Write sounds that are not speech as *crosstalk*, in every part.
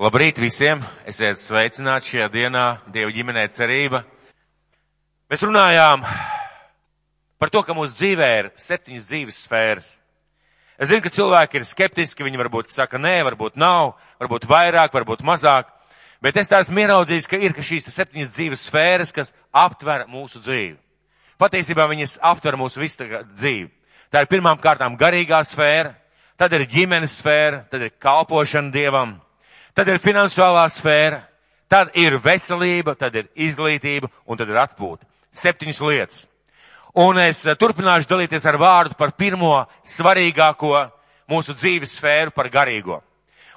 Labrīt visiem! Esiet sveicināti šajā dienā, Dieva ģimenē cerība. Mēs runājām par to, ka mūsu dzīvē ir septiņas dzīves sfēras. Es zinu, ka cilvēki ir skeptiski, viņi varbūt saka nē, varbūt nav, varbūt vairāk, varbūt mazāk, bet es tā esmu ieraudzījis, ka ir ka šīs septiņas dzīves sfēras, kas aptver mūsu dzīvi. Patiesībā viņas aptver mūsu visu dzīvi. Tā ir pirmām kārtām garīgā sfēra, tad ir ģimenes sfēra, tad ir kalpošana Dievam, tad ir finansiālā sfēra, tad ir veselība, tad ir izglītība un tad ir atpūta. Septiņas lietas. Un es eh, turpināšu dalīties ar vārdu par pirmo svarīgāko mūsu dzīves sfēru par garīgo.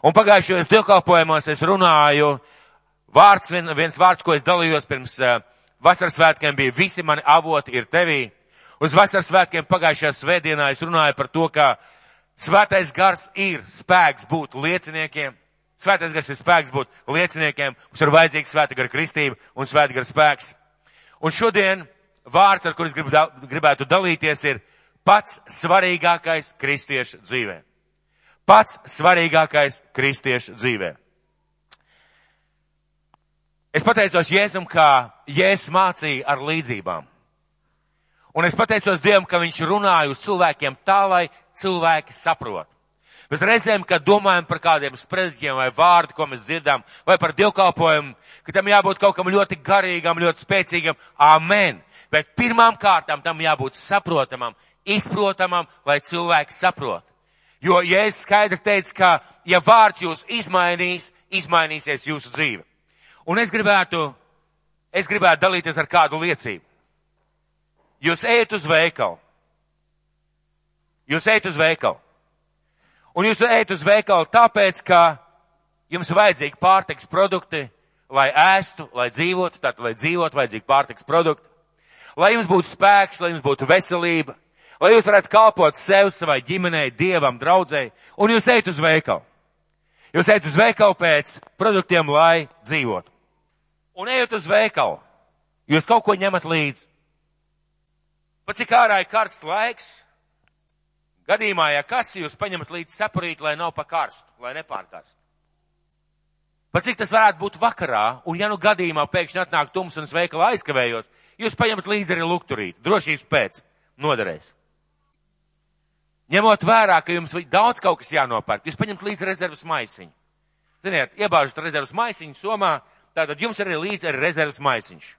Un pagājušajos dievkalpojumos es runāju, vārds, vien, viens vārds, ko es dalījos pirms uh, vasaras svētkiem bija visi mani avoti ir tevī. Uz vasaras svētkiem pagājušajā svētdienā es runāju par to, ka svētais gars ir spēks būt lieciniekiem. Svētais gars ir spēks būt lieciniekiem. Mums ir vajadzīga svēta gara kristība un svēta gara spēks. Un šodien vārds, ar kuris gribu, gribētu dalīties, ir pats svarīgākais kristiešu dzīvē. Pats svarīgākais kristiešu dzīvē. Es pateicos Jēzum, kā Jēzus mācīja ar līdzībām. Un es pateicos Dievam, ka viņš runāja uz cilvēkiem tā, lai cilvēki saprot. Mēs reizēm, kad domājam par kādiem sprediķiem vai vārdu, ko mēs dzirdam, vai par dievkalpojumu, ka tam jābūt kaut kam ļoti garīgam, ļoti spēcīgam. Amen. Bet pirmām kārtām tam jābūt saprotamam, izprotamam, lai cilvēki saprot. Jo, ja es skaidri teicu, ka, ja vārds jūs izmainīs, izmainīsies jūsu dzīve. Un es gribētu, es gribētu dalīties ar kādu liecību. Jūs ejat uz veikalu. Jūs ejat uz veikalu. Un jūs ejat uz veikalu tāpēc, ka jums vajadzīgi pārtiks produkti, lai ēstu, lai dzīvotu, tātad, lai dzīvotu, vajadzīgi pārtiks produkti. Lai jums būtu spēks, lai jums būtu veselība, lai jūs varētu kalpot sev, savai ģimenei, dievam, draudzēji, un jūs ejat uz veikalu. Jūs ejat uz veikalu pēc produktiem, lai dzīvotu. Un ejot uz veikalu, jūs kaut ko ņemat līdzi. Pat cik ārā ir karsts laiks, Gadījumā, ja kas jūs paņemat līdz saprīt, lai nav pa karstu, lai nepārkarst. Pat cik tas varētu būt vakarā, un ja nu gadījumā pēkšņi atnāk tums un es veikalā aizkavējos, jūs paņemat līdzi arī lukturīt, drošības pēc, noderēs. Ņemot vērā, ka jums daudz kaut kas jānopērk, jūs paņemat līdzi rezervas maisiņu. Ziniet, iebāžat rezervas maisiņu somā, tātad jums arī līdzi ir rezervas maisiņš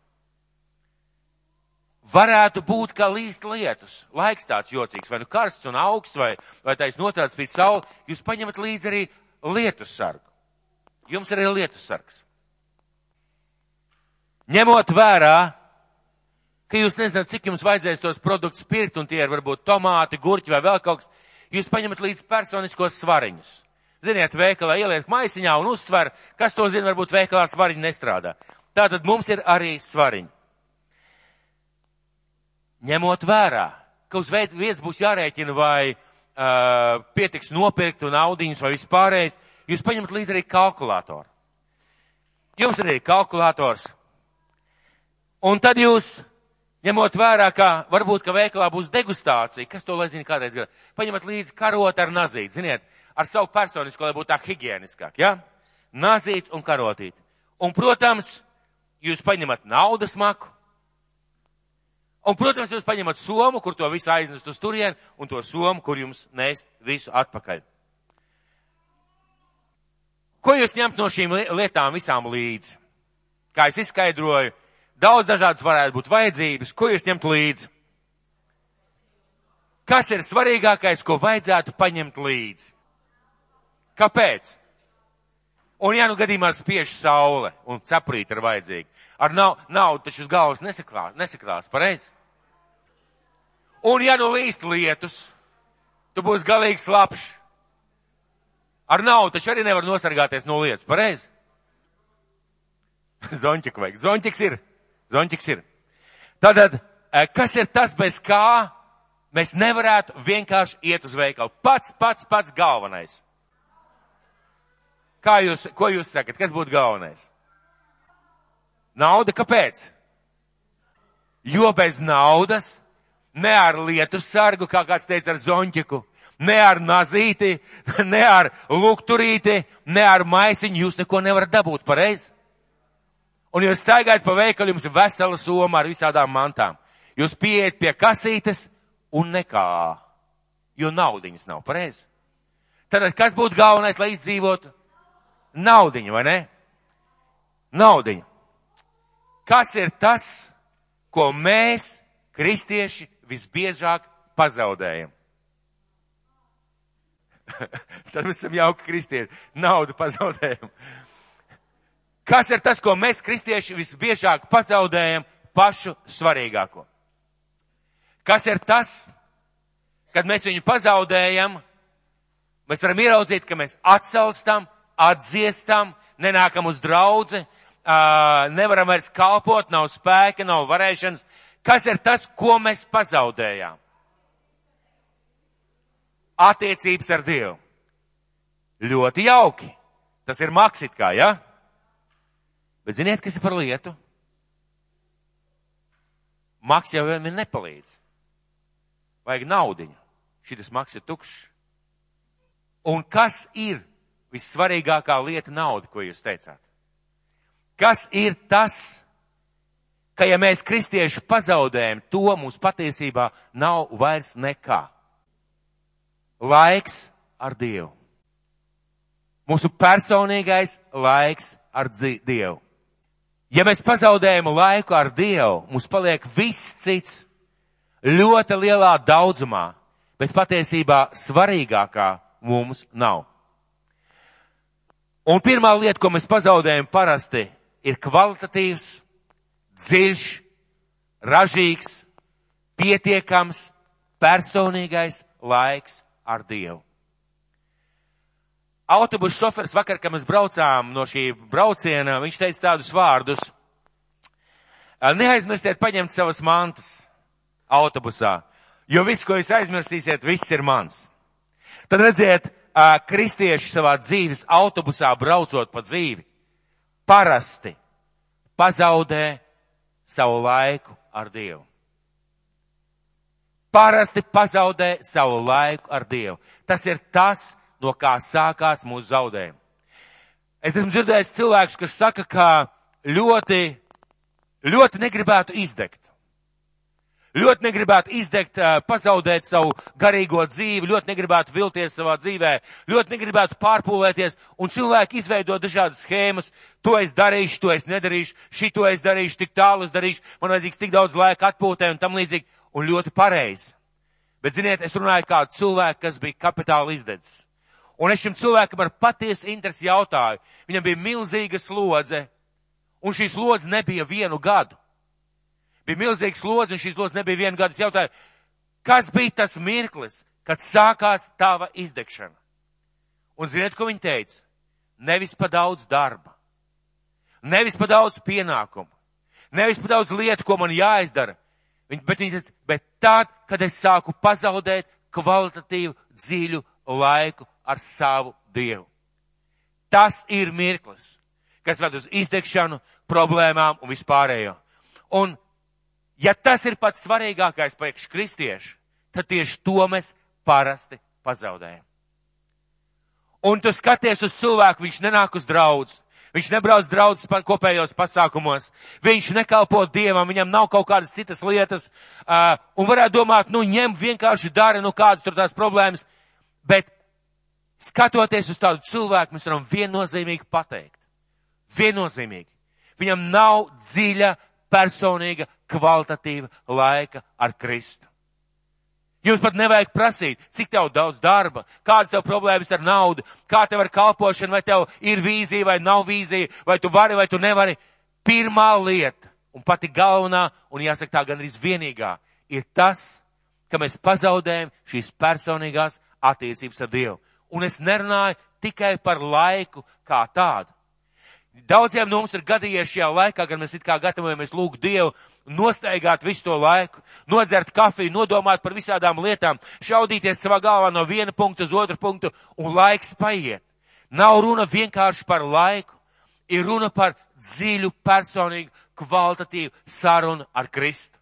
varētu būt kā līst lietus. Laiks tāds jocīgs, vai nu karsts un augsts, vai, vai tais notāds pēc sauli, jūs paņemat līdzi arī lietus sargu. Jums arī lietus sargs. Ņemot vērā, ka jūs nezināt, cik jums vajadzēs tos produktus pirkt, un tie ir varbūt tomāti, gurķi vai vēl kaut kas, jūs paņemat līdzi personiskos svariņus. Ziniet, veikalā ieliek maisiņā un uzsver, kas to zina, varbūt veikalā svariņi nestrādā. Tātad mums ir arī svariņi ņemot vērā, ka uz vietas būs jārēķina vai uh, pietiks nopirkt un audiņus vai vispārējais, jūs paņemat līdzi arī kalkulātoru. Jums ir arī kalkulators. Un tad jūs, ņemot vērā, ka varbūt, ka veikalā būs degustācija, kas to lai zina kādreiz grib, paņemat līdzi karot ar nazīti, ziniet, ar savu personisko, lai būtu tā higieniskāk, ja? Nazīts un karotīt. Un, protams, jūs paņemat naudas maku, Un, protams, jūs paņemat somu, kur to visu aiznest uz turien, un to somu, kur jums nest visu atpakaļ. Ko jūs ņemt no šīm lietām visām līdzi? Kā es izskaidroju, daudz dažādas varētu būt vajadzības. Ko jūs ņemt līdzi? Kas ir svarīgākais, ko vajadzētu paņemt līdzi? Kāpēc? Un ja nu gadījumā spiež saule un ceprīt ir vajadzīga, ar naudu nav, taču uz galvas nesakrās, nesakrās pareizi? Un ja nu līst lietus, tu būsi galīgi slapš. Ar naudu taču arī nevar nosargāties no lietas, pareizi? *laughs* Zonķiku vajag. Zonķiks ir. Zonķiks ir. Tātad, eh, kas ir tas, bez kā mēs nevarētu vienkārši iet uz veikalu? Pats, pats, pats galvenais. Kā jūs, ko jūs sakat? Kas būtu galvenais? Nauda, kāpēc? Jo bez naudas ne ar lietu sargu, kā kāds teica ar zonķiku, ne ar nazīti, *laughs* ne ar lukturīti, ne ar maisiņu jūs neko nevarat dabūt pareizi. Un jūs staigājat pa veikalu, jums ir vesela soma ar visādām mantām. Jūs pieiet pie kasītes un nekā, jo naudiņas nav pareizi. Tad kas būtu galvenais, lai izdzīvotu? Naudiņa, vai ne? Naudiņa. Kas ir tas, ko mēs, kristieši, visbiežāk pazaudējam? *laughs* Tad mēs esam jauki kristieši. Naudu pazaudējam. Kas ir tas, ko mēs, kristieši, visbiežāk pazaudējam pašu svarīgāko? Kas ir tas, kad mēs viņu pazaudējam, mēs varam ieraudzīt, ka mēs atsalstam, atdziestam, nenākam uz draudzi, nevaram vairs kalpot, nav spēka, nav varēšanas. Kas ir tas, ko mēs pazaudējām? Attiecības ar Dievu. Ļoti jauki. Tas ir maksit kā, ja? Bet ziniet, kas ir par lietu? Maks jau vien nepalīdz. Vajag naudiņu. Šitas maks ir tukšs. Un kas ir vissvarīgākā lieta nauda, ko jūs teicāt? Kas ir tas, ka ja mēs kristieši pazaudējam to, mums patiesībā nav vairs nekā. Laiks ar Dievu. Mūsu personīgais laiks ar Dievu. Ja mēs pazaudējam laiku ar Dievu, mums paliek viss cits ļoti lielā daudzumā, bet patiesībā svarīgākā mums nav. Un pirmā lieta, ko mēs pazaudējam parasti, ir kvalitatīvs, dziļš, ražīgs, pietiekams, personīgais laiks ar Dievu. Autobusu šofers vakar, kad mēs braucām no šī brauciena, viņš teica tādus vārdus. Neaizmirstiet paņemt savas mantas autobusā, jo viss, ko jūs aizmirsīsiet, viss ir mans. Tad redziet, kristieši savā dzīves autobusā braucot pa dzīvi, parasti pazaudē savu laiku ar Dievu. Parasti pazaudē savu laiku ar Dievu. Tas ir tas, no kā sākās mūsu zaudējumi. Es esmu dzirdējis cilvēkus, kas saka, ka ļoti, ļoti negribētu izdegt ļoti negribētu izdegt, pazaudēt savu garīgo dzīvi, ļoti negribētu vilties savā dzīvē, ļoti negribētu pārpūlēties, un cilvēki izveido dažādas schēmas, to es darīšu, to es nedarīšu, šito es darīšu, tik tālu es darīšu, man vajadzīgs tik daudz laika atpūtē un tam līdzīgi, un ļoti pareizi. Bet ziniet, es runāju kādu cilvēku, kas bija kapitāla izdedzis. Un es šim cilvēkam ar patiesu interesi jautāju, viņam bija milzīga slodze, un šī slodze nebija vienu gadu bija milzīgs lodzi, un šīs lodzes nebija viena gada. Es jautāju, kas bija tas mirklis, kad sākās tava izdegšana? Un ziniet, ko viņi teica? Nevis pa daudz darba, nevis pa daudz pienākumu, nevis pa daudz lietu, ko man jāizdara, Viņi, bet viņi teica, bet tad, kad es sāku pazaudēt kvalitatīvu dziļu laiku ar savu Dievu. Tas ir mirklis, kas ved uz izdegšanu, problēmām un vispārējo. Un Ja tas ir pats svarīgākais priekš kristiešu, tad tieši to mēs parasti pazaudējam. Un tu skaties uz cilvēku, viņš nenāk uz draudz, viņš nebrauc draudz kopējos pasākumos, viņš nekalpo Dievam, viņam nav kaut kādas citas lietas, uh, un varētu domāt, nu ņem vienkārši dara, nu kādas tur tās problēmas, bet skatoties uz tādu cilvēku, mēs varam viennozīmīgi pateikt. Viennozīmīgi. Viņam nav dziļa personīga, kvalitatīva laika ar Kristu. Jums pat nevajag prasīt, cik tev daudz darba, kādas tev problēmas ar naudu, kā tev ar kalpošanu, vai tev ir vīzija vai nav vīzija, vai tu vari vai tu nevari. Pirmā lieta, un pati galvenā, un jāsaka tā gan arī vienīgā, ir tas, ka mēs pazaudējam šīs personīgās attiecības ar Dievu. Un es nerunāju tikai par laiku kā tādu. Daudziem no mums ir gadījies šajā laikā, kad mēs it kā gatavojamies lūgt Dievu, nostaigāt visu to laiku, nodzert kafiju, nodomāt par visādām lietām, šaudīties savā galvā no viena punkta uz otru punktu, un laiks paiet. Nav runa vienkārši par laiku, ir runa par dziļu, personīgu, kvalitatīvu sarunu ar Kristu.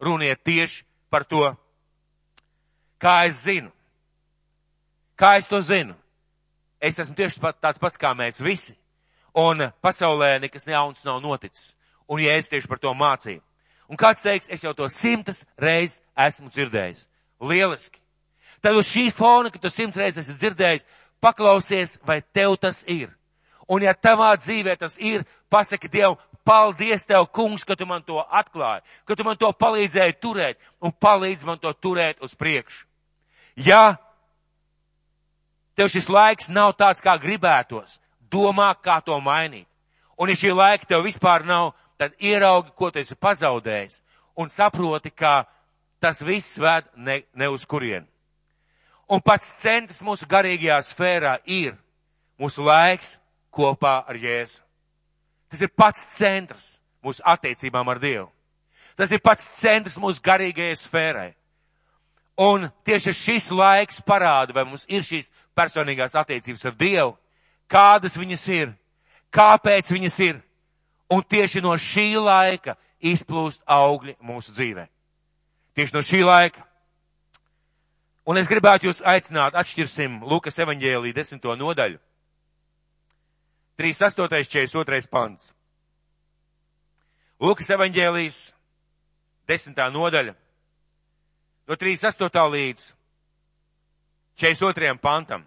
Runiet tieši par to. Kā es zinu, Kā es to zinu? Es esmu tieši tāds pats kā mēs visi. Un pasaulē nekas jauns nav noticis. Un es tieši par to mācīju. Un kāds teiks, es jau to simtas reizes esmu dzirdējis. Lieliski. Tad uz šī fona, ka tu simtas reizes esi dzirdējis, paklausies, vai tev tas ir. Un ja tavā dzīvē tas ir, pasaki Dievam, paldies tev, kungs, ka tu man to atklāji, ka tu man to palīdzēji turēt un palīdz man to turēt uz priekšu. Ja tev šis laiks nav tāds, kā gribētos, domā, kā to mainīt. Un ja šī laika tev vispār nav, tad ieraugi, ko tu esi pazaudējis un saproti, ka tas viss ved ne, ne uz kurienu. Un pats centrs mūsu garīgajā sfērā ir mūsu laiks kopā ar Jēzu. Tas ir pats centrs mūsu attiecībām ar Dievu. Tas ir pats centrs mūsu garīgajai sfērai. Un tieši šis laiks parāda, vai mums ir šīs personīgās attiecības ar Dievu, kādas viņas ir, kāpēc viņas ir. Un tieši no šī laika izplūst augļi mūsu dzīvē. Tieši no šī laika. Un es gribētu jūs aicināt, atšķirsim Lukas evaņģēlī desmito nodaļu. 38. 42. pants. Lukas evaņģēlīs desmitā nodaļa. No 38. līdz 42. pantam.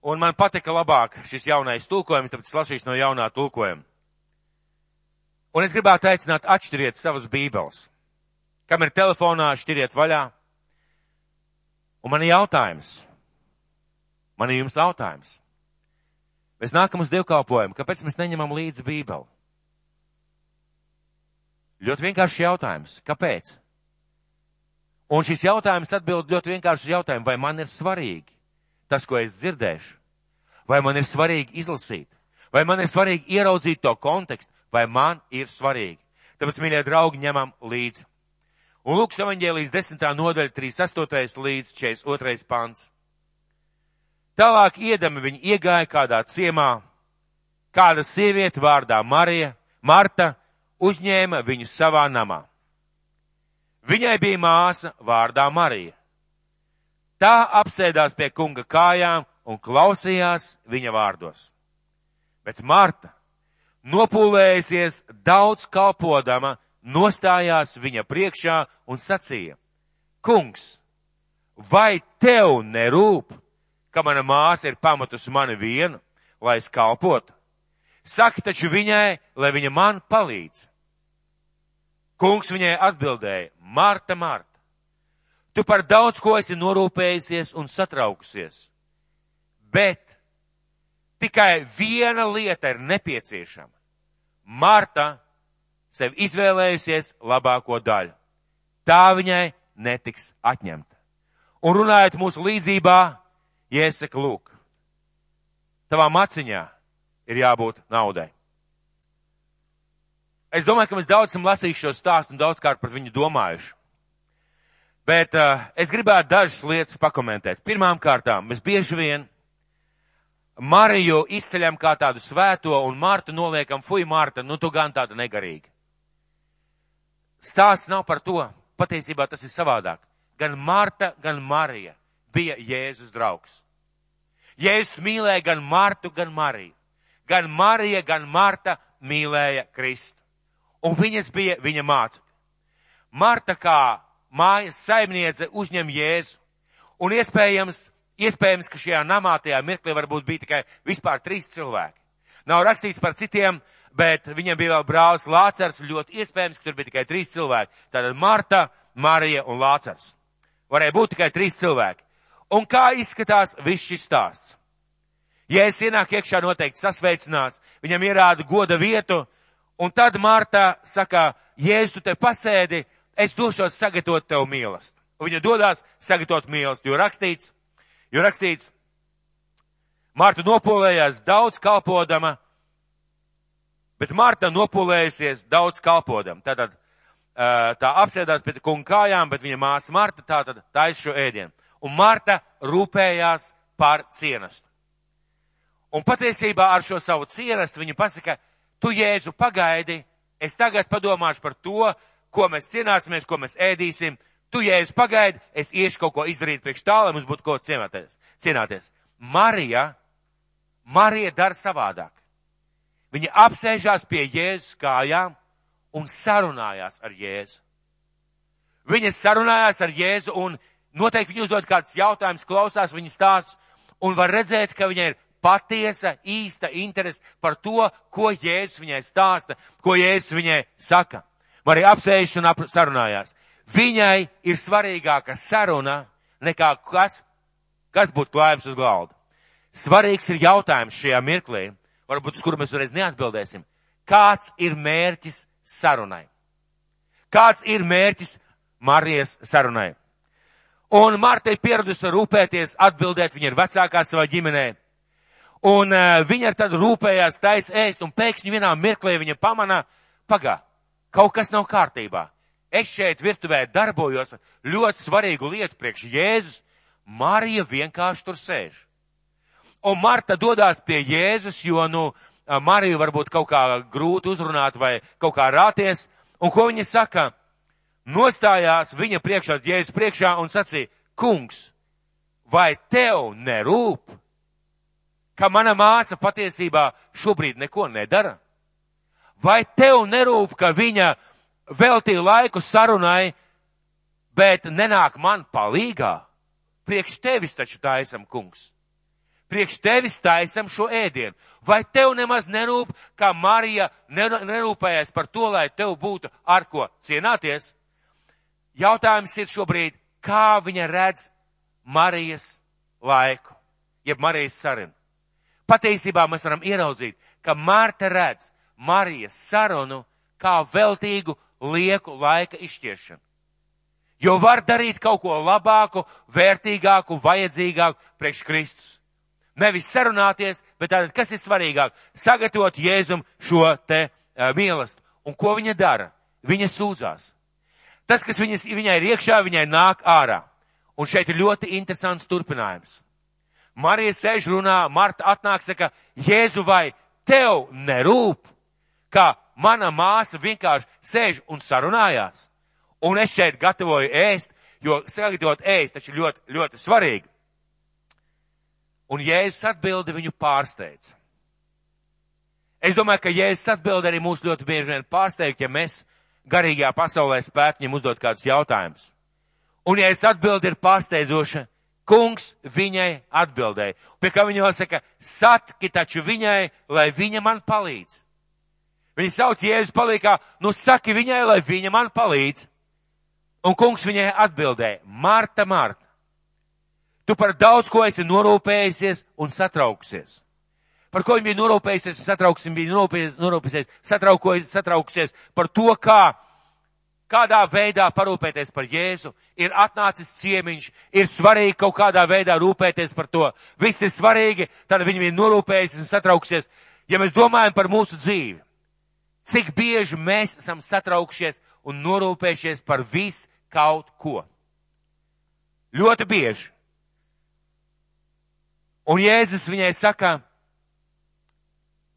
Un man patika labāk šis jaunais tulkojums, tāpēc lasīšu no jaunā tulkojuma. Un es gribētu aicināt atšķiriet savas bībeles. Kam ir telefonā, šķiriet vaļā. Un man ir jautājums. Man ir jums jautājums. Mēs nākam uz dievkalpojumu, kāpēc mēs neņemam līdzi bībeli? Ļoti vienkāršs jautājums. Kāpēc? Un šis jautājums atbild ļoti vienkārši uz jautājumu, vai man ir svarīgi tas, ko es dzirdēšu, vai man ir svarīgi izlasīt, vai man ir svarīgi ieraudzīt to kontekstu, vai man ir svarīgi. Tāpēc, mīļie draugi, ņemam līdzi. Un Lūks evaņģēlijas 10. nodaļa 38. līdz 42. pants. Tālāk iedami viņi iegāja kādā ciemā, kāda sieviete vārdā Marija, Marta, uzņēma viņu savā namā. Viņai bija māsa vārdā Marija. Tā apsēdās pie kunga kājām un klausījās viņa vārdos. Bet Marta, nopūlējusies daudz kalpodama, nostājās viņa priekšā un sacīja, Kungs, vai tev nerūp, ka mana māsa ir pamatus mani vienu, lai es kalpotu? Saki taču viņai, lai viņa man palīdz. Kungs viņai atbildēja, Marta, Marta, tu par daudz ko esi norūpējusies un satraukusies, bet tikai viena lieta ir nepieciešama. Marta sev izvēlējusies labāko daļu. Tā viņai netiks atņemta. Un runājot mūsu līdzībā, iesaka lūk, tavā maciņā ir jābūt naudai. Es domāju, ka mēs daudz esam lasījuši šo stāstu un daudzkārt par viņu domājuši. Bet uh, es gribētu dažas lietas pakomentēt. Pirmām kārtām, mēs bieži vien Mariju izceļam kā tādu svēto un Martu noliekam, fuj, Marta, nu tu gan tāda negarīga. Stāsts nav par to. Patiesībā tas ir savādāk. Gan Marta, gan Marija bija Jēzus draugs. Jēzus mīlēja gan Martu, gan Mariju. Gan Marija, gan Marta mīlēja Kristu. Un viņas bija viņa mācekļi. Marta kā mājas saimniece uzņem Jēzu. Un iespējams, iespējams, ka šajā namā tajā mirklī varbūt bija tikai vispār trīs cilvēki. Nav rakstīts par citiem, bet viņam bija vēl brālis Lācars, ļoti iespējams, ka tur bija tikai trīs cilvēki. Tātad Marta, Marija un Lācars. Varēja būt tikai trīs cilvēki. Un kā izskatās viss šis stāsts? Ja es ienāku iekšā noteikti sasveicinās, viņam ierāda goda vietu, un tad Marta saka, Jēzus, tu te pasēdi, es došos sagatavot tev mīlestību. Viņa dodas sagatavot mīlestību, jo rakstīts, jo rakstīts, Marta nopolējās daudz kalpodama, bet Marta nopolējusies daudz kalpodama. Tātad tā apsēdās pie kunga kājām, bet viņa māsa Marta tātad taisa šo ēdienu. Un Marta rūpējās par cienastu. Un patiesībā ar šo savu cienastu viņa pasaka, tu Jēzu pagaidi, es tagad padomāšu par to, ko mēs cienāsimies, ko mēs ēdīsim, Tu, ja es pagaidu, es iešu kaut ko izdarīt priekš tā, lai mums būtu ko cienāties. cienāties. Marija, Marija dara savādāk. Viņa apsēžās pie Jēzus kājām un sarunājās ar Jēzu. Viņa sarunājās ar Jēzu un noteikti viņa uzdod kāds jautājums, klausās viņa stāsts un var redzēt, ka viņai ir patiesa, īsta interese par to, ko Jēzus viņai stāsta, ko Jēzus viņai saka. Marija apsēžas un ap sarunājās. Viņai ir svarīgāka saruna nekā kas, kas būtu klājums uz galda. Svarīgs ir jautājums šajā mirklī, varbūt uz kuru mēs reiz neatbildēsim. Kāds ir mērķis sarunai? Kāds ir mērķis Marijas sarunai? Un Marta ir pieradusi rūpēties, atbildēt, viņa ir vecākā savā ģimenē. Un uh, viņa tad rūpējās tais ēst, un pēkšņi vienā mirklī viņa pamana, pagā, kaut kas nav kārtībā. Es šeit virtuvē darbojos ļoti svarīgu lietu priekš Jēzus. Marija vienkārši tur sēž. Un Marta dodās pie Jēzus, jo, nu, Mariju varbūt kaut kā grūti uzrunāt vai kaut kā rāties. Un ko viņa saka? Nostājās viņa priekšā, Jēzus priekšā un sacīja, kungs, vai tev nerūp, ka mana māsa patiesībā šobrīd neko nedara? Vai tev nerūp, ka viņa veltīja laiku sarunai, bet nenāk man palīgā? Priekš tevis taču taisam, kungs. Priekš tevis taisam šo ēdienu. Vai tev nemaz nerūp, kā Marija nerūpējas par to, lai tev būtu ar ko cienāties? Jautājums ir šobrīd, kā viņa redz Marijas laiku, jeb Marijas sarunu patiesībā mēs varam ieraudzīt, ka Marta redz Marijas sarunu kā veltīgu lieku laika izšķiešanu. Jo var darīt kaut ko labāku, vērtīgāku, vajadzīgāku priekš Kristus. Nevis sarunāties, bet tātad, kas ir svarīgāk? Sagatavot Jēzum šo te uh, mīlestību. Un ko viņa dara? Viņa sūdzās. Tas, kas viņas, viņai ir iekšā, viņai nāk ārā. Un šeit ir ļoti interesants turpinājums. Marija sēž runā, Marta atnāk, saka, Jēzu vai tev nerūp, ka mana māsa vienkārši sēž un sarunājās. Un es šeit gatavoju ēst, jo sagatavot ēst taču ļoti, ļoti svarīgi. Un Jēzus atbildi viņu pārsteidz. Es domāju, ka Jēzus atbildi arī mūs ļoti bieži vien pārsteigt, ja mēs garīgajā pasaulē spētu viņam uzdot kādus jautājumus. Un es atbildi ir pārsteidzoša, kungs viņai atbildēja. Pie kā viņa vēl saka, satki taču viņai, lai viņa man palīdz. Viņa sauc Jēzus palīgā, nu saki viņai, lai viņa man palīdz. Un kungs viņai atbildēja, Marta, Marta, tu par daudz ko esi norūpējusies un satraukusies. Par ko viņa bija norūpējusies un satraukusies, bija norūpējusies, norūpējusies satraukusies par to, kā kādā veidā parūpēties par Jēzu, ir atnācis ciemiņš, ir svarīgi kaut kādā veidā rūpēties par to. Viss ir svarīgi, tad viņi ir norūpējušies un satrauksies. Ja mēs domājam par mūsu dzīvi, cik bieži mēs esam satraukšies un norūpējušies par visu kaut ko. Ļoti bieži. Un Jēzus viņai saka,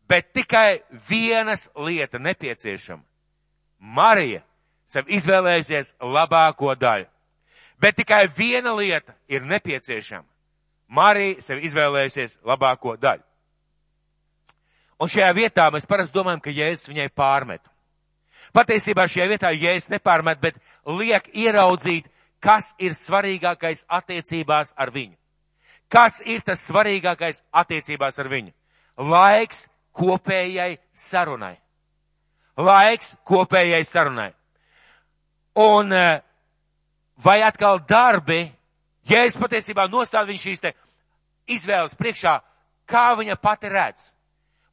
bet tikai vienas lieta nepieciešama. Marija sev izvēlējusies labāko daļu. Bet tikai viena lieta ir nepieciešama. Marija sev izvēlējusies labāko daļu. Un šajā vietā mēs parasti domājam, ka Jēzus viņai pārmet. Patiesībā šajā vietā Jēzus nepārmet, bet liek ieraudzīt, kas ir svarīgākais attiecībās ar viņu. Kas ir tas svarīgākais attiecībās ar viņu? Laiks kopējai sarunai. Laiks kopējai sarunai. Un eh, vai atkal darbi, es patiesībā nostādu viņu šīs te izvēles priekšā, kā viņa pati redz.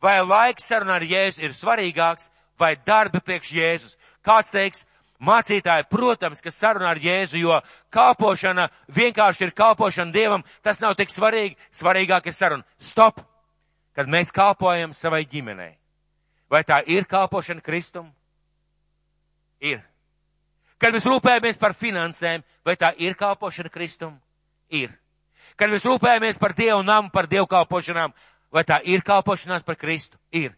Vai laiks sarunā ar Jēzu ir svarīgāks, vai darbi priekš Jēzus. Kāds teiks, mācītāji, protams, ka sarunā ar Jēzu, jo kalpošana vienkārši ir kalpošana Dievam, tas nav tik svarīgi, svarīgāk ir saruna. Stop! Kad mēs kalpojam savai ģimenei. Vai tā ir kalpošana Kristum? Ir. Kad mēs rūpējamies par finansēm, vai tā ir kalpošana Kristum? Ir. Kad mēs rūpējamies par Dievu namu, par Dievu kalpošanām, vai tā ir kalpošanās par Kristu? Ir.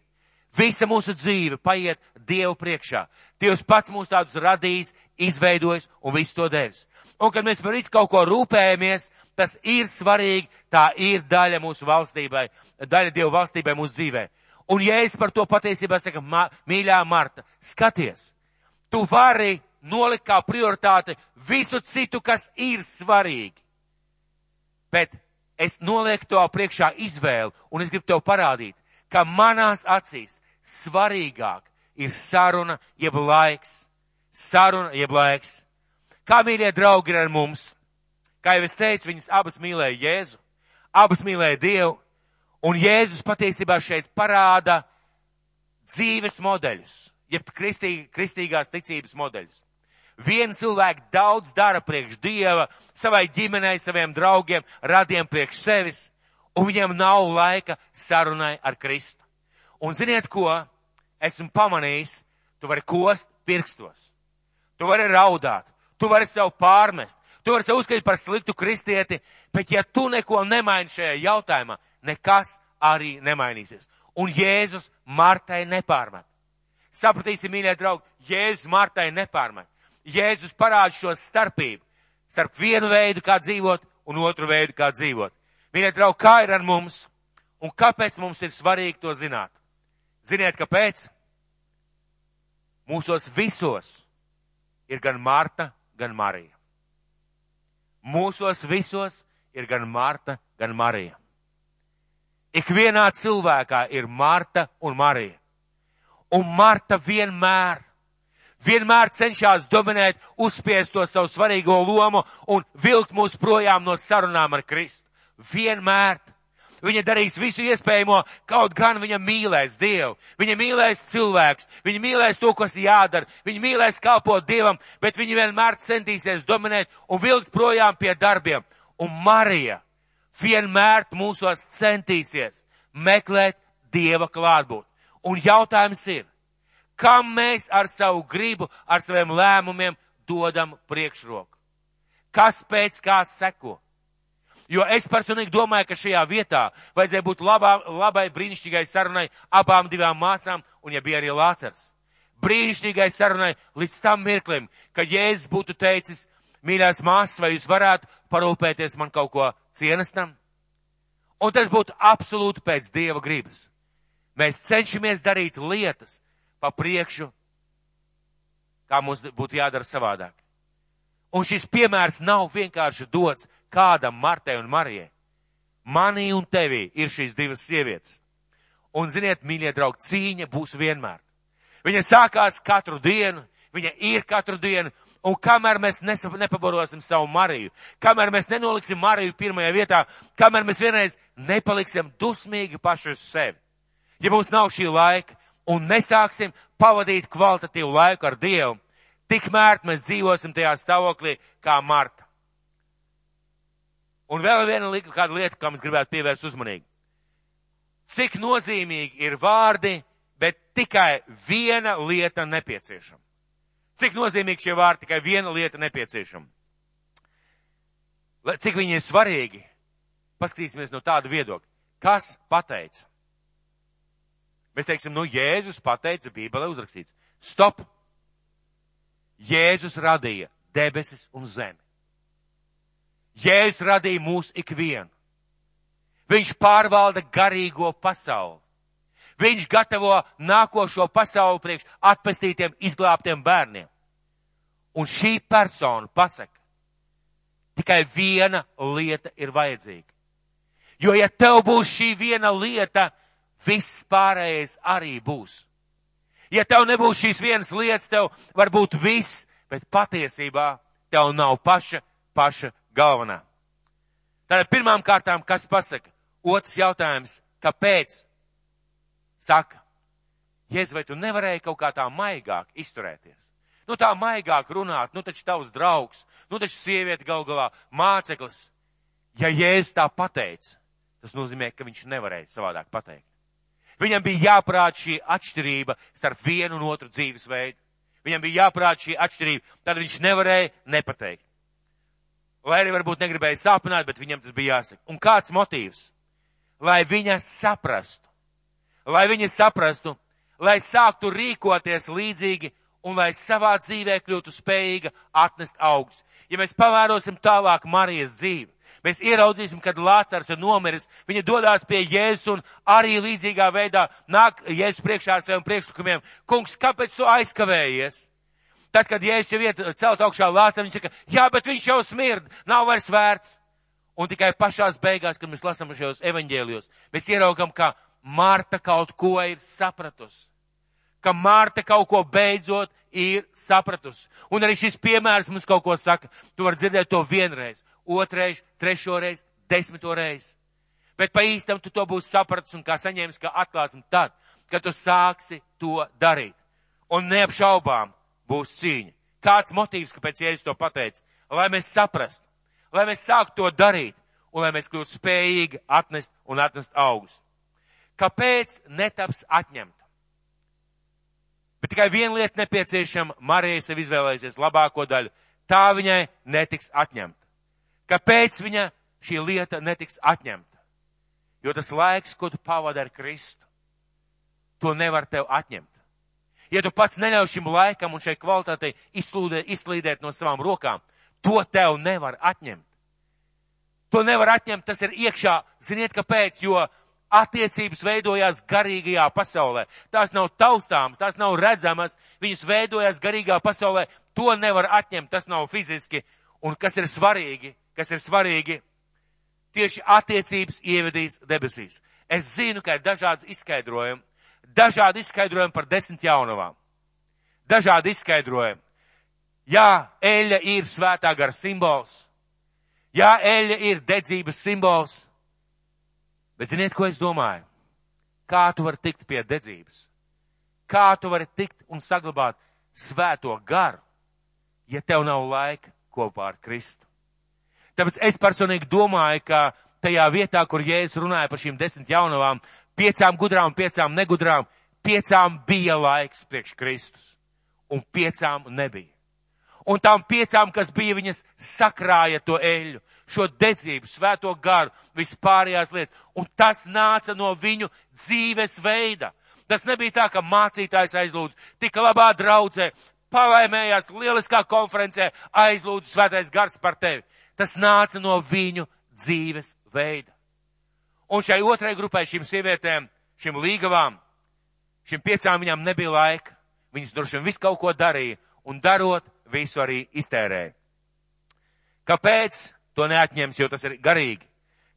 Visa mūsu dzīve paiet Dievu priekšā. Dievs pats mūs tādus radījis, izveidojis un visu to devis. Un, kad mēs par kaut ko rūpējamies, tas ir svarīgi, tā ir daļa mūsu valstībai, daļa Dievu valstībai mūsu dzīvē. Un ja es par to patiesībā saku, ma, mīļā Marta, skaties, tu vari nolikt kā prioritāti visu citu, kas ir svarīgi. Bet es nolieku to priekšā izvēli, un es gribu tev parādīt, ka manās acīs svarīgāk ir saruna, jeb laiks. Saruna, jeb laiks. Kā mīļie draugi ir ar mums? Kā jau es teicu, viņas abas mīlēja Jēzu, abas mīlēja Dievu, un Jēzus patiesībā šeit parāda dzīves modeļus, jeb kristī, kristīgās ticības modeļus. Vienu cilvēku daudz dara priekš Dieva, savai ģimenei, saviem draugiem, radiem priekš sevis, un viņam nav laika sarunai ar Kristu. Un ziniet ko? Esmu pamanījis, tu vari kost pirkstos. Tu vari raudāt, tu vari sev pārmest, tu vari sev uzskatīt par sliktu kristieti, bet ja tu neko nemaini šajā jautājumā, nekas arī nemainīsies. Un Jēzus Martai nepārmet. Sapratīsim, mīļie draugi, Jēzus Martai nepārmet. Jēzus parāda šo starpību starp vienu veidu, kā dzīvot, un otru veidu, kā dzīvot. Mīļie draugi, kā ir ar mums, un kāpēc mums ir svarīgi to zināt? Ziniet, kāpēc? Mūsos visos ir gan Marta, gan Marija. Mūsos visos ir gan Marta, gan Marija. Ikvienā cilvēkā ir Marta un Marija. Un Marta vienmēr, vienmēr cenšas dominēt, uzspiest to savu svarīgo lomu un vilkt mūs projām no sarunām ar Kristu. Vienmēr. Viņa darīs visu iespējamo, kaut gan viņa mīlēs Dievu. Viņa mīlēs cilvēkus, viņa mīlēs to, kas jādara, viņa mīlēs kalpot Dievam, bet viņa vienmēr centīsies dominēt un vilkt projām pie darbiem. Un Marija vienmēr mūsos centīsies meklēt Dieva klātbūt. Un jautājums ir, kam mēs ar savu gribu, ar saviem lēmumiem dodam priekšroku? Kas pēc kā seko? Jo es personīgi domāju, ka šajā vietā vajadzēja būt labā, labai brīnišķīgai sarunai abām divām māsām, un ja bija arī Lācars. Brīnišķīgai sarunai līdz tam mirklim, kad Jēzus būtu teicis, mīļās māsas, vai jūs varētu parūpēties man kaut ko cienestam? Un tas būtu absolūti pēc Dieva gribas. Mēs cenšamies darīt lietas pa priekšu, kā mums būtu jādara savādāk. Un šis piemērs nav vienkārši dots kādam Martai un Marijai. Manī un tevī ir šīs divas sievietes. Un ziniet, mīļie draugi, cīņa būs vienmēr. Viņa sākās katru dienu, viņa ir katru dienu, un kamēr mēs nepabarosim savu Mariju, kamēr mēs nenoliksim Mariju pirmajā vietā, kamēr mēs vienreiz nepaliksim dusmīgi paši uz sevi. Ja mums nav šī laika un nesāksim pavadīt kvalitatīvu laiku ar Dievu, tikmēr mēs dzīvosim tajā stāvoklī kā Marta. Un vēl viena kāda lieta, kam es gribētu pievērst uzmanību. Cik nozīmīgi ir vārdi, bet tikai viena lieta nepieciešama. Cik nozīmīgi šie vārdi, tikai viena lieta nepieciešama. Cik viņi ir svarīgi, paskatīsimies no tāda viedokļa. Kas pateica? Mēs teiksim, nu, Jēzus pateica, Bībelē uzrakstīts. Stop! Jēzus radīja debesis un zemi. Jēzus radīja mūs ikvienu. Viņš pārvalda garīgo pasauli. Viņš gatavo nākošo pasauli priekš atpestītiem, izglābtiem bērniem. Un šī persona pasaka, tikai viena lieta ir vajadzīga. Jo ja tev būs šī viena lieta, viss pārējais arī būs. Ja tev nebūs šīs vienas lietas, tev var būt viss, bet patiesībā tev nav paša, paša galvenā. Tātad pirmām kārtām, kas pasaka? Otrs jautājums, kāpēc? Saka, Jēzus, vai tu nevarēji kaut kā tā maigāk izturēties? Nu tā maigāk runāt, nu taču tavs draugs, nu taču sieviete gal galā, māceklis. Ja Jēzus tā pateica, tas nozīmē, ka viņš nevarēja savādāk pateikt. Viņam bija jāprāt šī atšķirība starp vienu un otru dzīvesveidu. Viņam bija jāprāt šī atšķirība, tad viņš nevarēja nepateikt lai arī varbūt negribēja sāpināt, bet viņam tas bija jāsaka. Un kāds motīvs? Lai viņa saprastu, lai viņa saprastu, lai sāktu rīkoties līdzīgi un lai savā dzīvē kļūtu spējīga atnest augus. Ja mēs pavērosim tālāk Marijas dzīvi, mēs ieraudzīsim, kad Lācars ir nomiris, viņa dodās pie Jēzus un arī līdzīgā veidā nāk Jēzus priekšā ar saviem priekšlikumiem. Kungs, kāpēc tu aizkavējies? Tad, kad Jēzus jau iet celt augšā Lācaru, viņš saka, jā, bet viņš jau smird, nav vairs vērts. Un tikai pašās beigās, kad mēs lasām šajos evaņģēlijos, mēs ieraugam, ka Marta kaut ko ir sapratusi. Ka Marta kaut ko beidzot ir sapratusi. Un arī šis piemērs mums kaut ko saka. Tu vari dzirdēt to vienreiz, otrreiz, trešoreiz, desmito reizi. Bet pa īstam tu to būsi sapratis un kā saņēmis, kā atklāsim tad, kad tu sāksi to darīt. Un neapšaubām būs cīņa. Kāds motīvs, kāpēc Jēzus to pateica? Lai mēs saprastu lai mēs sāktu to darīt un lai mēs kļūtu spējīgi atnest un atnest augus. Kāpēc netaps atņemta? Bet tikai viena lieta nepieciešama, Marija sev izvēlēsies labāko daļu. Tā viņai netiks atņemta. Kāpēc viņa šī lieta netiks atņemta? Jo tas laiks, ko tu pavadi ar Kristu, to nevar tev atņemt. Ja tu pats neļauj šim laikam un šai kvalitātei izslūdēt, izslīdēt no savām rokām, To tev nevar atņemt. To nevar atņemt, tas ir iekšā. Ziniet, kāpēc? Jo attiecības veidojās garīgajā pasaulē. Tās nav taustāmas, tās nav redzamas, viņas veidojās garīgā pasaulē. To nevar atņemt, tas nav fiziski. Un kas ir svarīgi, kas ir svarīgi, tieši attiecības ievedīs debesīs. Es zinu, ka ir dažādas izskaidrojumi, dažādi izskaidrojumi par desmit jaunavām. Dažādi izskaidrojumi. Jā, eļļa ir svētā gara simbols. Jā, eļļa ir dedzības simbols. Bet ziniet, ko es domāju? Kā tu vari tikt pie dedzības? Kā tu vari tikt un saglabāt svēto garu, ja tev nav laika kopā ar Kristu? Tāpēc es personīgi domāju, ka tajā vietā, kur Jēzus runāja par šīm desmit jaunavām, piecām gudrām, piecām negudrām, piecām bija laiks priekš Kristus, un piecām nebija un tām piecām, kas bija, viņas sakrāja to eļu, šo dedzību, svēto garu, vispārējās lietas, un tas nāca no viņu dzīves veida. Tas nebija tā, ka mācītājs aizlūdz, tika labā draudzē, palaimējās lieliskā konferencē, aizlūdz svētais gars par tevi. Tas nāca no viņu dzīves veida. Un šai otrai grupai, šīm sievietēm, šīm līgavām, šīm piecām viņām nebija laika. Viņas droši vien visu kaut ko darīja, un darot, visu arī iztērē. Kāpēc to neatņems, jo tas ir garīgi?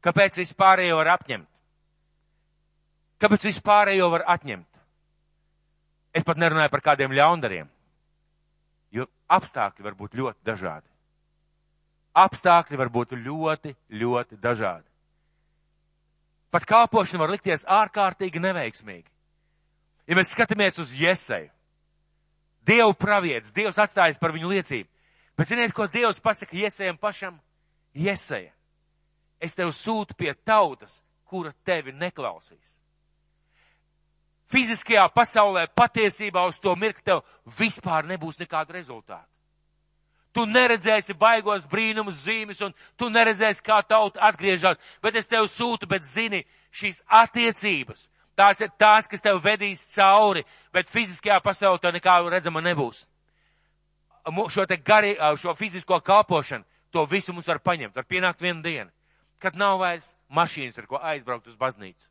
Kāpēc vispārējo var apņemt? Kāpēc vispārējo var atņemt? Es pat nerunāju par kādiem ļaundariem, jo apstākļi var būt ļoti dažādi. Apstākļi var būt ļoti, ļoti dažādi. Pat kāpošana var likties ārkārtīgi neveiksmīgi. Ja mēs skatāmies uz Ieseju, Dievu pravietis, Dievs atstājas par viņu liecību. Bet ziniet, ko Dievs pasaka Iesējam pašam? Ieseja, es tev sūtu pie tautas, kura tevi neklausīs. Fiziskajā pasaulē patiesībā uz to mirkli tev vispār nebūs nekādu rezultātu. Tu neredzēsi baigos brīnumus, zīmes, un tu neredzēsi, kā tauta atgriežas, bet es tev sūtu, bet zini, šīs attiecības, Tās ir tās, kas tev vedīs cauri, bet fiziskajā pasaulē tev nekā redzama nebūs. Šo te gari, šo fizisko kalpošanu, to visu mums var paņemt. Var pienākt viena diena, kad nav vairs mašīnas, ar ko aizbraukt uz baznīcu.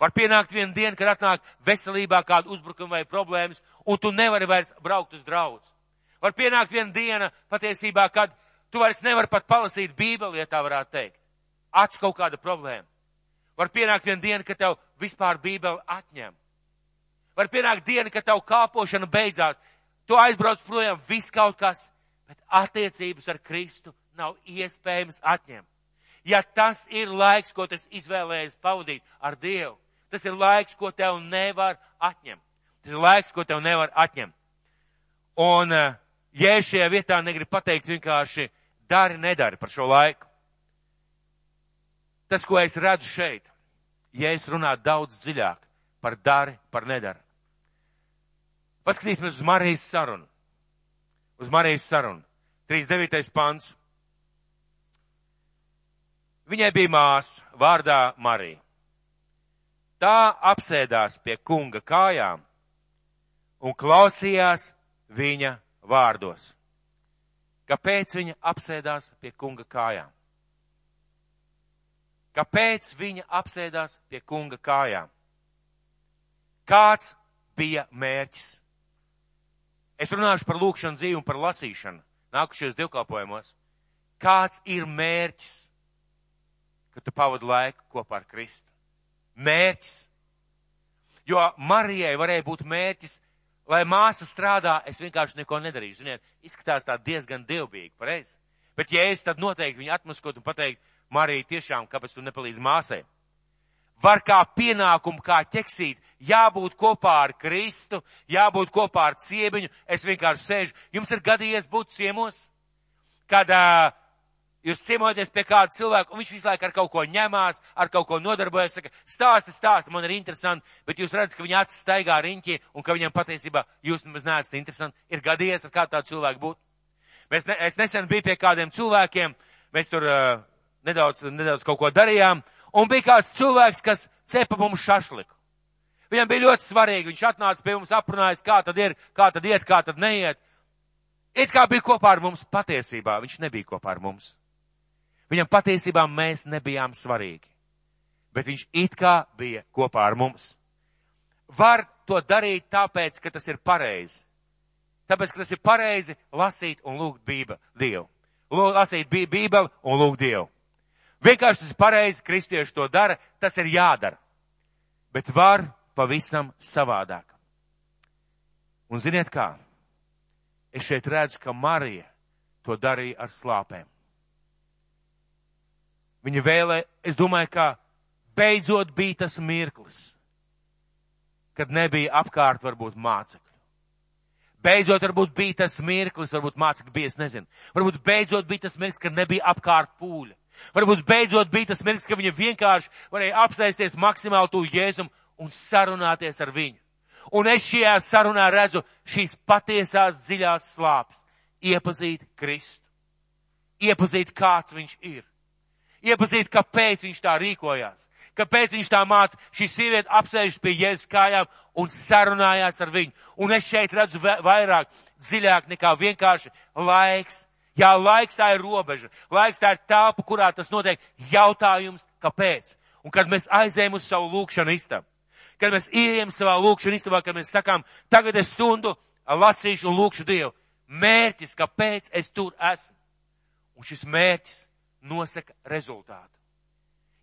Var pienākt viena diena, kad atnāk veselībā kāda uzbrukuma vai problēmas, un tu nevari vairs braukt uz draudz. Var pienākt viena diena patiesībā, kad tu vairs nevari pat palasīt bībeli, ja tā varētu teikt. Ats kaut kāda problēma. Var pienākt viena diena, kad tev vispār bībeli atņem. Var pienākt diena, kad tev kāpošana beidzās. Tu aizbrauc projām viss kaut kas, bet attiecības ar Kristu nav iespējams atņemt. Ja tas ir laiks, ko tas izvēlējies pavadīt ar Dievu, tas ir laiks, ko tev nevar atņemt. Tas ir laiks, ko tev nevar atņemt. Un, eh, ja šajā vietā negrib pateikt vienkārši dari, nedari par šo laiku. Tas, ko es redzu šeit, Jēzus runā daudz dziļāk par dari, par nedari. Paskatīsimies uz Marijas sarunu. Uz Marijas sarunu. 39. pants. Viņai bija māsa vārdā Marija. Tā apsēdās pie kunga kājām un klausījās viņa vārdos. Kāpēc viņa apsēdās pie kunga kājām? Kāpēc viņa apsēdās pie kunga kājām? Kāds bija mērķis? Es runāšu par lūkšanu dzīvi un par lasīšanu nākušies divkalpojumos. Kāds ir mērķis, ka tu pavadi laiku kopā ar Kristu? Mērķis. Jo Marijai varēja būt mērķis, lai māsa strādā, es vienkārši neko nedarīšu. Ziniet, izskatās tā diezgan dievbīgi, pareizi. Bet ja es tad noteikti viņu atmaskot un pateikt, Marija, tiešām, kāpēc tu nepalīdzi māsai? Var kā pienākumu, kā ķeksīt, jābūt kopā ar Kristu, jābūt kopā ar ciebiņu. Es vienkārši sēžu. Jums ir gadījies būt ciemos, kad uh, jūs ciemojaties pie kāda cilvēka, un viņš visu laiku ar kaut ko ņemās, ar kaut ko nodarbojas, saka, stāsti, stāsti, man ir interesanti, bet jūs redzat, ka viņa acis staigā riņķī, un ka viņam patiesībā jūs nemaz neesat interesanti. Ir gadījies ar kādu tādu cilvēku būt. Mēs ne, es nesen biju pie kādiem cilvēkiem, mēs tur uh, nedaudz, nedaudz kaut ko darījām, un bija kāds cilvēks, kas cepa mums šašliku. Viņam bija ļoti svarīgi, viņš atnāca pie mums aprunājis, kā tad ir, kā tad iet, kā tad neiet. It kā bija kopā ar mums patiesībā, viņš nebija kopā ar mums. Viņam patiesībā mēs nebijām svarīgi, bet viņš it kā bija kopā ar mums. Var to darīt tāpēc, ka tas ir pareizi. Tāpēc, ka tas ir pareizi lasīt un lūgt Bībeli, Dievu. Lasīt Bībeli un lūgt Dievu. Vienkārši tas ir pareizi, kristieši to dara, tas ir jādara. Bet var pavisam savādāk. Un ziniet kā? Es šeit redzu, ka Marija to darīja ar slāpēm. Viņa vēlē, es domāju, ka beidzot bija tas mirklis, kad nebija apkārt varbūt mācekļu. Beidzot, varbūt bija tas mirklis, varbūt mācekļi bija, es nezinu. Varbūt beidzot bija tas mirklis, kad nebija apkārt pūļa. Varbūt beidzot bija tas mirklis, ka viņa vienkārši varēja apsēsties maksimāli tuvu Jēzum un sarunāties ar viņu. Un es šajā sarunā redzu šīs patiesās dziļās slāpes. Iepazīt Kristu. Iepazīt, kāds viņš ir. Iepazīt, kāpēc viņš tā rīkojās. Kāpēc viņš tā māca. Šī sieviete apsēžas pie Jēzus kājām un sarunājās ar viņu. Un es šeit redzu vairāk, dziļāk nekā vienkārši laiks Jā, laiks tā ir robeža. Laiks tā ir telpa, kurā tas notiek. Jautājums, kāpēc? Un kad mēs aizējam uz savu lūkšanu istabu, kad mēs ieejam savā lūkšanu istabā, kad mēs sakām, tagad es stundu lasīšu un lūkšu Dievu. Mērķis, kāpēc es tur esmu. Un šis mērķis nosaka rezultātu.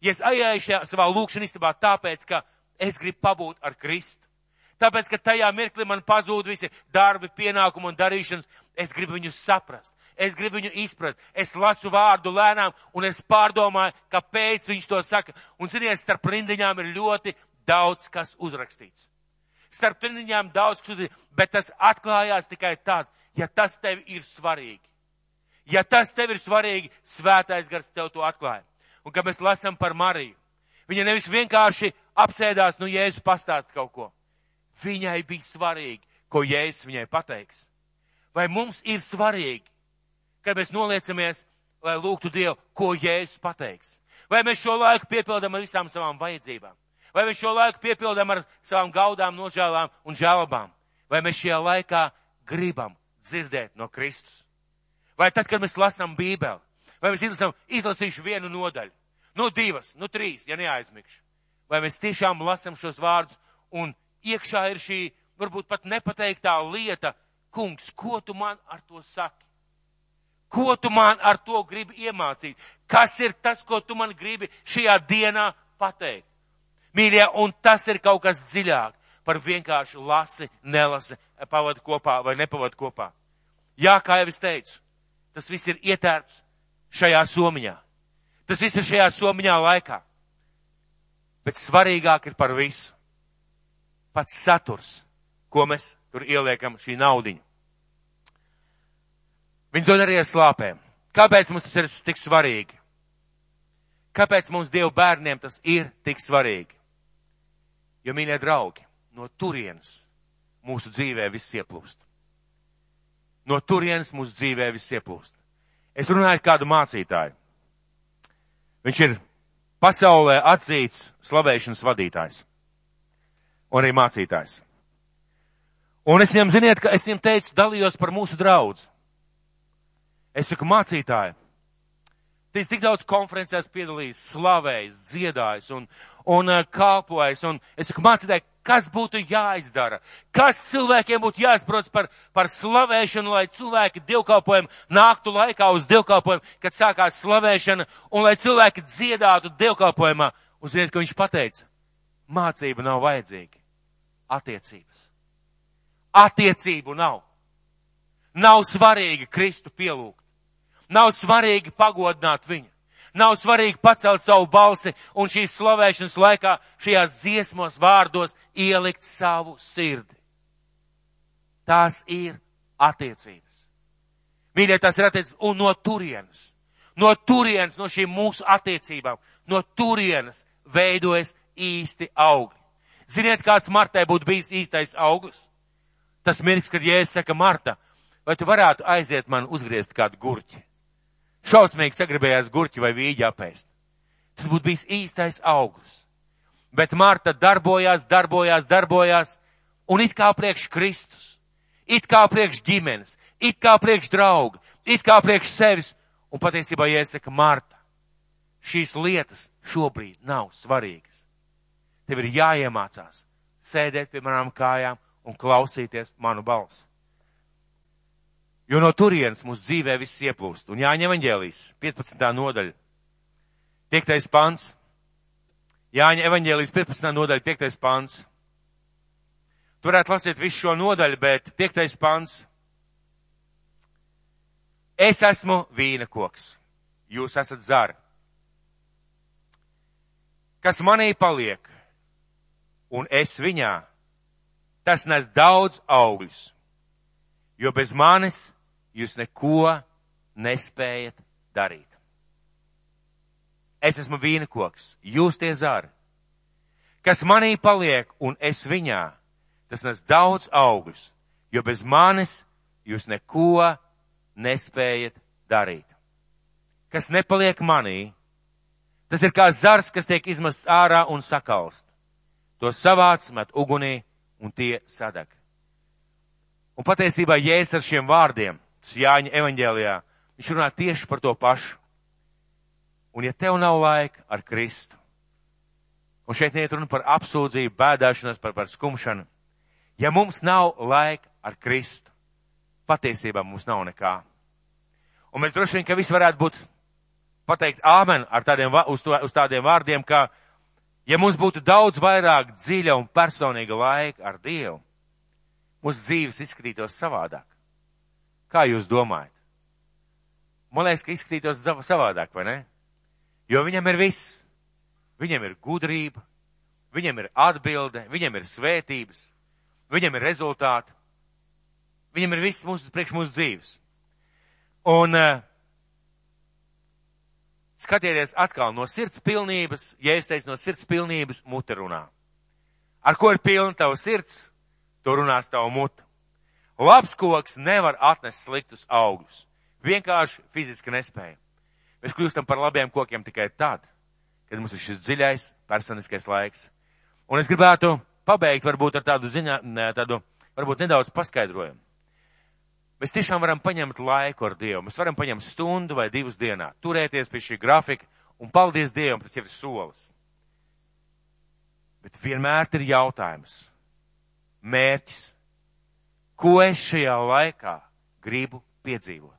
Ja es aizēju šajā savā lūkšana istabā tāpēc, ka es gribu pabūt ar Kristu, tāpēc, ka tajā mirklī man pazūd visi darbi, pienākumi un darīšanas, es gribu viņus saprast es gribu viņu izprast. Es lasu vārdu lēnām un es pārdomāju, kāpēc viņš to saka. Un, ziniet, starp rindiņām ir ļoti daudz kas uzrakstīts. Starp rindiņām daudz kas uzrakstīts, bet tas atklājās tikai tad, ja tas tev ir svarīgi. Ja tas tev ir svarīgi, svētais gars tev to atklāja. Un, kad mēs lasām par Mariju, viņa nevis vienkārši apsēdās, nu, Jēzus pastāst kaut ko. Viņai bija svarīgi, ko Jēzus viņai pateiks. Vai mums ir svarīgi, kad mēs noliecamies, lai lūgtu Dievu, ko Jēzus pateiks. Vai mēs šo laiku piepildām ar visām savām vajadzībām? Vai mēs šo laiku piepildām ar savām gaudām, nožēlām un žēlabām? Vai mēs šajā laikā gribam dzirdēt no Kristus? Vai tad, kad mēs lasām Bībeli, vai mēs izlasām, izlasīšu vienu nodaļu, no divas, no trīs, ja neaizmigšu? Vai mēs tiešām lasām šos vārdus un iekšā ir šī, varbūt pat nepateiktā lieta, kungs, ko tu man ar to saki? Ko tu man ar to gribi iemācīt? Kas ir tas, ko tu man gribi šajā dienā pateikt? Mīļie, un tas ir kaut kas dziļāk par vienkārši lasi, nelasi, pavadu kopā vai nepavadu kopā. Jā, kā jau es teicu, tas viss ir ietērps šajā somiņā. Tas viss ir šajā somiņā laikā. Bet svarīgāk ir par visu. Pats saturs, ko mēs tur ieliekam šī naudiņa. Viņi to darīja ar slāpēm. Kāpēc mums tas ir tik svarīgi? Kāpēc mums Dievu bērniem tas ir tik svarīgi? Jo, mīļie draugi, no turienes mūsu dzīvē viss ieplūst. No turienes mūsu dzīvē viss ieplūst. Es runāju ar kādu mācītāju. Viņš ir pasaulē atzīts slavēšanas vadītājs. Un arī mācītājs. Un es viņam, ziniet, ka es viņam teicu, dalījos par mūsu draudzu. Es saku, mācītāji, es tik daudz konferencēs piedalījos, slavējis, dziedājis un, un uh, kalpojis, un es saku, mācītāji, kas būtu jāizdara, kas cilvēkiem būtu jāizprots par, par slavēšanu, lai cilvēki dievkalpojumu nāktu laikā uz dievkalpojumu, kad sākās slavēšana, un lai cilvēki dziedātu dievkalpojumā. Un ziniet, ko viņš pateica? Mācība nav vajadzīga. Attiecības. Attiecību nav. Nav svarīgi Kristu pielūgt. Nav svarīgi pagodināt viņu. Nav svarīgi pacelt savu balsi un šīs slavēšanas laikā šajās dziesmos vārdos ielikt savu sirdi. Tās ir attiecības. Mīļie, tās ir attiecības un no turienes. No turienes, no šīm mūsu attiecībām, no turienes veidojas īsti augļi. Ziniet, kāds Martai būtu bijis īstais auglis? Tas mirks, kad Jēzus saka, Marta, vai tu varētu aiziet man uzgriezt kādu gurķi? Šausmīgi sagribējās gurķi vai vīģi apēst. Tas būtu bijis īstais augurs. Bet Marta darbojās, darbojās, darbojās, un it kā priekš Kristus, it kā priekš ģimenes, it kā priekš drauga, it kā priekš sevis, un patiesībā iesaka Marta, šīs lietas šobrīd nav svarīgas. Tev ir jāiemācās sēdēt pie manām kājām un klausīties manu balsu. Jo no turienes mūsu dzīvē viss ieplūst. Un Jāņa evaņģēlīs, 15. nodaļa, 5. pants. Jāņa evaņģēlīs, 15. nodaļa, 5. pants. Tu varētu lasīt visu šo nodaļu, bet 5. pants. Es esmu vīna koks, jūs esat zari. Kas manī paliek, un es viņā, tas nes daudz augļus, jo bez manis jūs neko nespējat darīt. Es esmu vīna koks, jūs tie zari. Kas manī paliek un es viņā, tas nes daudz augļus, jo bez manis jūs neko nespējat darīt. Kas nepaliek manī, tas ir kā zars, kas tiek izmests ārā un sakalst. To savāc, met ugunī un tie sadeg. Un patiesībā jēs ar šiem vārdiem Jāņa evaņģēlijā, viņš runā tieši par to pašu. Un ja tev nav laika ar Kristu, un šeit neiet runa par apsūdzību, bēdāšanos, par, par skumšanu, ja mums nav laika ar Kristu, patiesībā mums nav nekā. Un mēs droši vien, ka viss varētu būt pateikt āmen ar tādiem, uz, to, uz tādiem vārdiem, ka, ja mums būtu daudz vairāk dziļa un personīga laika ar Dievu, mūsu dzīves izskatītos savādāk. Kā jūs domājat? Man liekas, ka izskatītos savādāk, vai ne? Jo viņam ir viss. Viņam ir gudrība, viņam ir atbilde, viņam ir svētības, viņam ir rezultāti. Viņam ir viss mūsu, priekš mūsu dzīves. Un uh, skatieties atkal no sirds pilnības, ja es teicu no sirds pilnības, mute runā. Ar ko ir pilna tava sirds, to runās tava muta. Labs koks nevar atnest sliktus augļus. Vienkārši fiziski nespēja. Mēs kļūstam par labiem kokiem tikai tad, kad mums ir šis dziļais personiskais laiks. Un es gribētu pabeigt varbūt ar tādu ziņā, tādu varbūt nedaudz paskaidrojumu. Mēs tiešām varam paņemt laiku ar Dievu. Mēs varam paņemt stundu vai divas dienā, turēties pie šī grafika un paldies Dievam, tas jau ir solis. Bet vienmēr ir jautājums, mērķis, ko es šajā laikā gribu piedzīvot.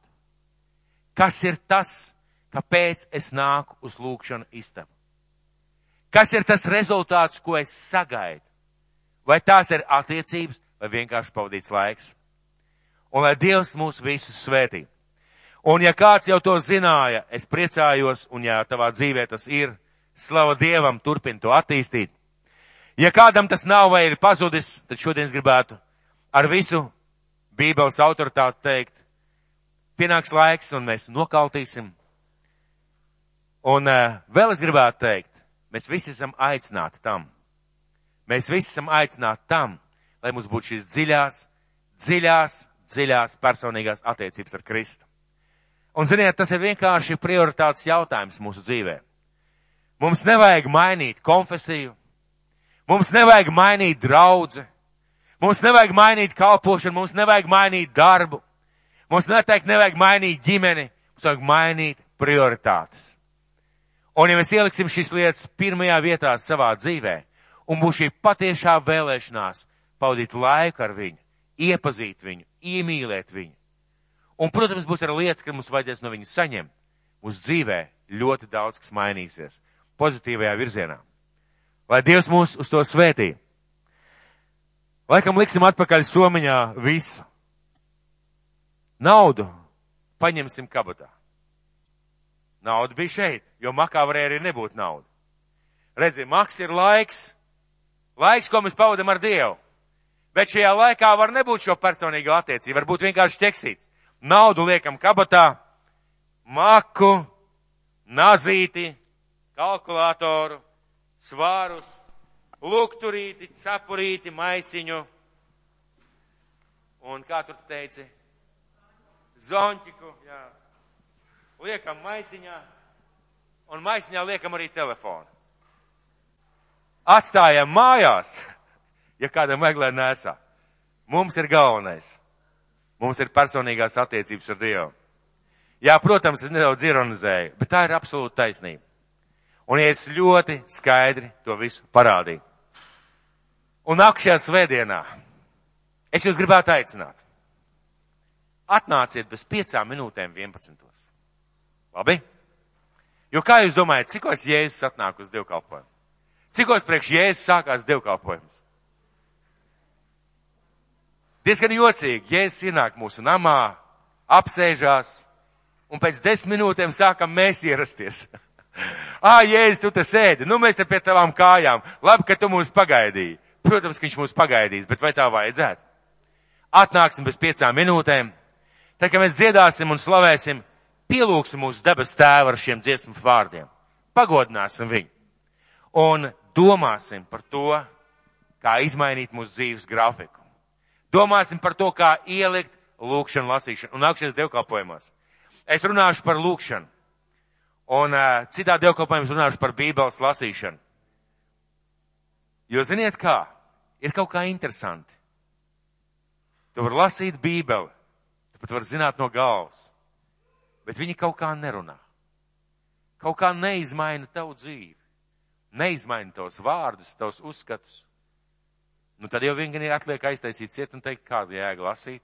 Kas ir tas, kāpēc es nāku uz lūkšanu istabu? Kas ir tas rezultāts, ko es sagaidu? Vai tās ir attiecības, vai vienkārši pavadīts laiks? Un lai Dievs mūs visus svētī. Un ja kāds jau to zināja, es priecājos, un ja tavā dzīvē tas ir, slava Dievam, turpin to attīstīt. Ja kādam tas nav vai ir pazudis, tad šodien es gribētu ar visu Bībeles autoritāti teikt, pienāks laiks un mēs nokautīsim. Un uh, vēl es gribētu teikt, mēs visi esam aicināti tam. Mēs visi esam aicināti tam, lai mums būtu šīs dziļās, dziļās, dziļās personīgās attiecības ar Kristu. Un ziniet, tas ir vienkārši prioritātes jautājums mūsu dzīvē. Mums nevajag mainīt konfesiju, mums nevajag mainīt draudzi, Mums nevajag mainīt kalpošanu, mums nevajag mainīt darbu. Mums noteikti nevajag mainīt ģimeni, mums vajag mainīt prioritātes. Un ja mēs ieliksim šīs lietas pirmajā vietā savā dzīvē, un būs šī patiešā vēlēšanās pavadīt laiku ar viņu, iepazīt viņu, iemīlēt viņu. Un, protams, būs arī lietas, ka mums vajadzēs no viņa saņemt. Mūsu dzīvē ļoti daudz kas mainīsies pozitīvajā virzienā. Lai Dievs mūs uz to svētī. Laikam liksim atpakaļ somiņā visu. Naudu paņemsim kabatā. Nauda bija šeit, jo makā varēja arī nebūt nauda. Redzi, maks ir laiks, laiks, ko mēs pavadam ar Dievu. Bet šajā laikā var nebūt šo personīgo attiecību, varbūt vienkārši ķeksīts. Naudu liekam kabatā, maku, nazīti, kalkulātoru, svārus, lukturīti, cepurīti, maisiņu. Un kā tur teici? Zonķiku, jā. Liekam maisiņā, un maisiņā liekam arī telefonu. Atstājam mājās, *laughs* ja kādam vajag, lai nesā. Mums ir galvenais. Mums ir personīgās attiecības ar Dievu. Jā, protams, es nedaudz ironizēju, bet tā ir absolūta taisnība. Un ja es ļoti skaidri to visu parādīju. Un nākamajā svētdienā es jūs gribētu aicināt. Atnāciet bez piecām minūtēm 11. Labi? Jo kā jūs domājat, cikos Jēzus atnāk uz dievkalpojumu? Cikos priekš Jēzus sākās dievkalpojums? Diezgan jocīgi, Jēzus ienāk mūsu namā, apsēžās, un pēc desmit minūtēm sākam mēs ierasties. *laughs* Ā, Jēzus, tu te sēdi, nu mēs te pie tavām kājām. Labi, ka tu mūs pagaidīji. Protams, ka viņš mūs pagaidīs, bet vai tā vajadzētu? Atnāksim bez piecām minūtēm. Tā kā mēs dziedāsim un slavēsim, pielūgsim mūsu debes tēvu ar šiem dziesmu vārdiem. Pagodināsim viņu. Un domāsim par to, kā izmainīt mūsu dzīves grafiku. Domāsim par to, kā ielikt lūkšanu lasīšanu un nākšies dievkalpojumos. Es runāšu par lūkšanu. Un uh, citā dievkalpojumā runāšu par bībeles lasīšanu. Jo ziniet kā? Ir kaut kā interesanti. Tu vari lasīt bībeli, tu pat vari zināt no galvas, bet viņi kaut kā nerunā. Kaut kā neizmaina tavu dzīvi. Neizmaina tavus vārdus, tavus uzskatus. Nu tad jau ir atliek aiztaisīt ciet un teikt, kādu jēgu lasīt.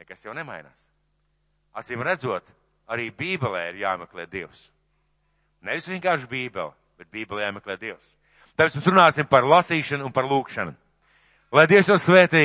Nekas jau nemainās. Acīm redzot, arī Bībelē ir jāmeklē Dievs. Nevis vienkārši Bībele, bet Bībelē jāmeklē Dievs. Tāpēc mēs runāsim par lasīšanu un par lūkšanu. Lai Dievs jūs svētī